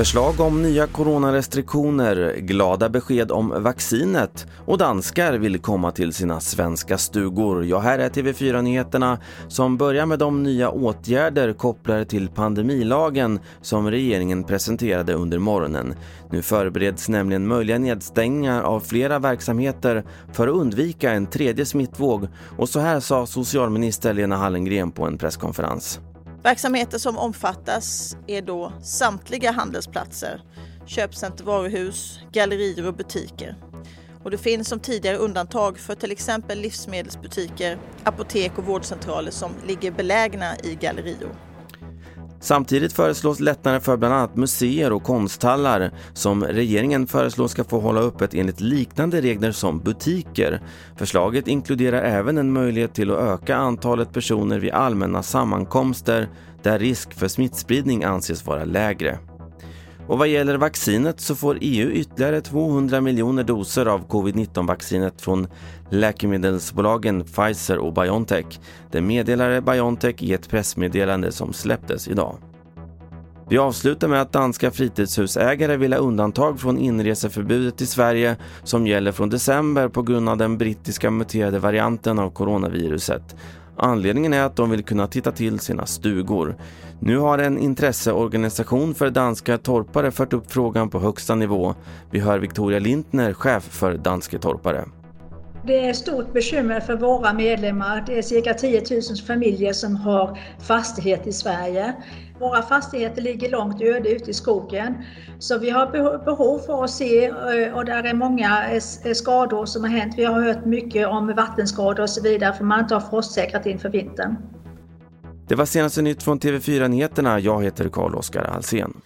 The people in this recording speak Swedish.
Förslag om nya coronarestriktioner, glada besked om vaccinet och danskar vill komma till sina svenska stugor. Ja, här är TV4-nyheterna som börjar med de nya åtgärder kopplade till pandemilagen som regeringen presenterade under morgonen. Nu förbereds nämligen möjliga nedstängningar av flera verksamheter för att undvika en tredje smittvåg och så här sa socialminister Lena Hallengren på en presskonferens. Verksamheter som omfattas är då samtliga handelsplatser, köpcenter, varuhus, gallerier och butiker. Och det finns som tidigare undantag för till exempel livsmedelsbutiker, apotek och vårdcentraler som ligger belägna i gallerior. Samtidigt föreslås lättnader för bland annat museer och konsthallar som regeringen föreslår ska få hålla öppet enligt liknande regler som butiker. Förslaget inkluderar även en möjlighet till att öka antalet personer vid allmänna sammankomster där risk för smittspridning anses vara lägre. Och vad gäller vaccinet så får EU ytterligare 200 miljoner doser av covid-19-vaccinet från läkemedelsbolagen Pfizer och Biontech. Det meddelade Biontech i ett pressmeddelande som släpptes idag. Vi avslutar med att danska fritidshusägare vill ha undantag från inreseförbudet i Sverige som gäller från december på grund av den brittiska muterade varianten av coronaviruset. Anledningen är att de vill kunna titta till sina stugor. Nu har en intresseorganisation för danska torpare fört upp frågan på högsta nivå. Vi hör Victoria Lintner, chef för Danske torpare. Det är ett stort bekymmer för våra medlemmar. Det är cirka 10 000 familjer som har fastighet i Sverige. Våra fastigheter ligger långt öde ute i skogen. Så vi har behov för att se eh, och där är många eh, skador som har hänt. Vi har hört mycket om vattenskador och så vidare för man inte har frostsäkrat inför vintern. Det var senaste nytt från TV4 Nyheterna. Jag heter Carl-Oskar Alsen.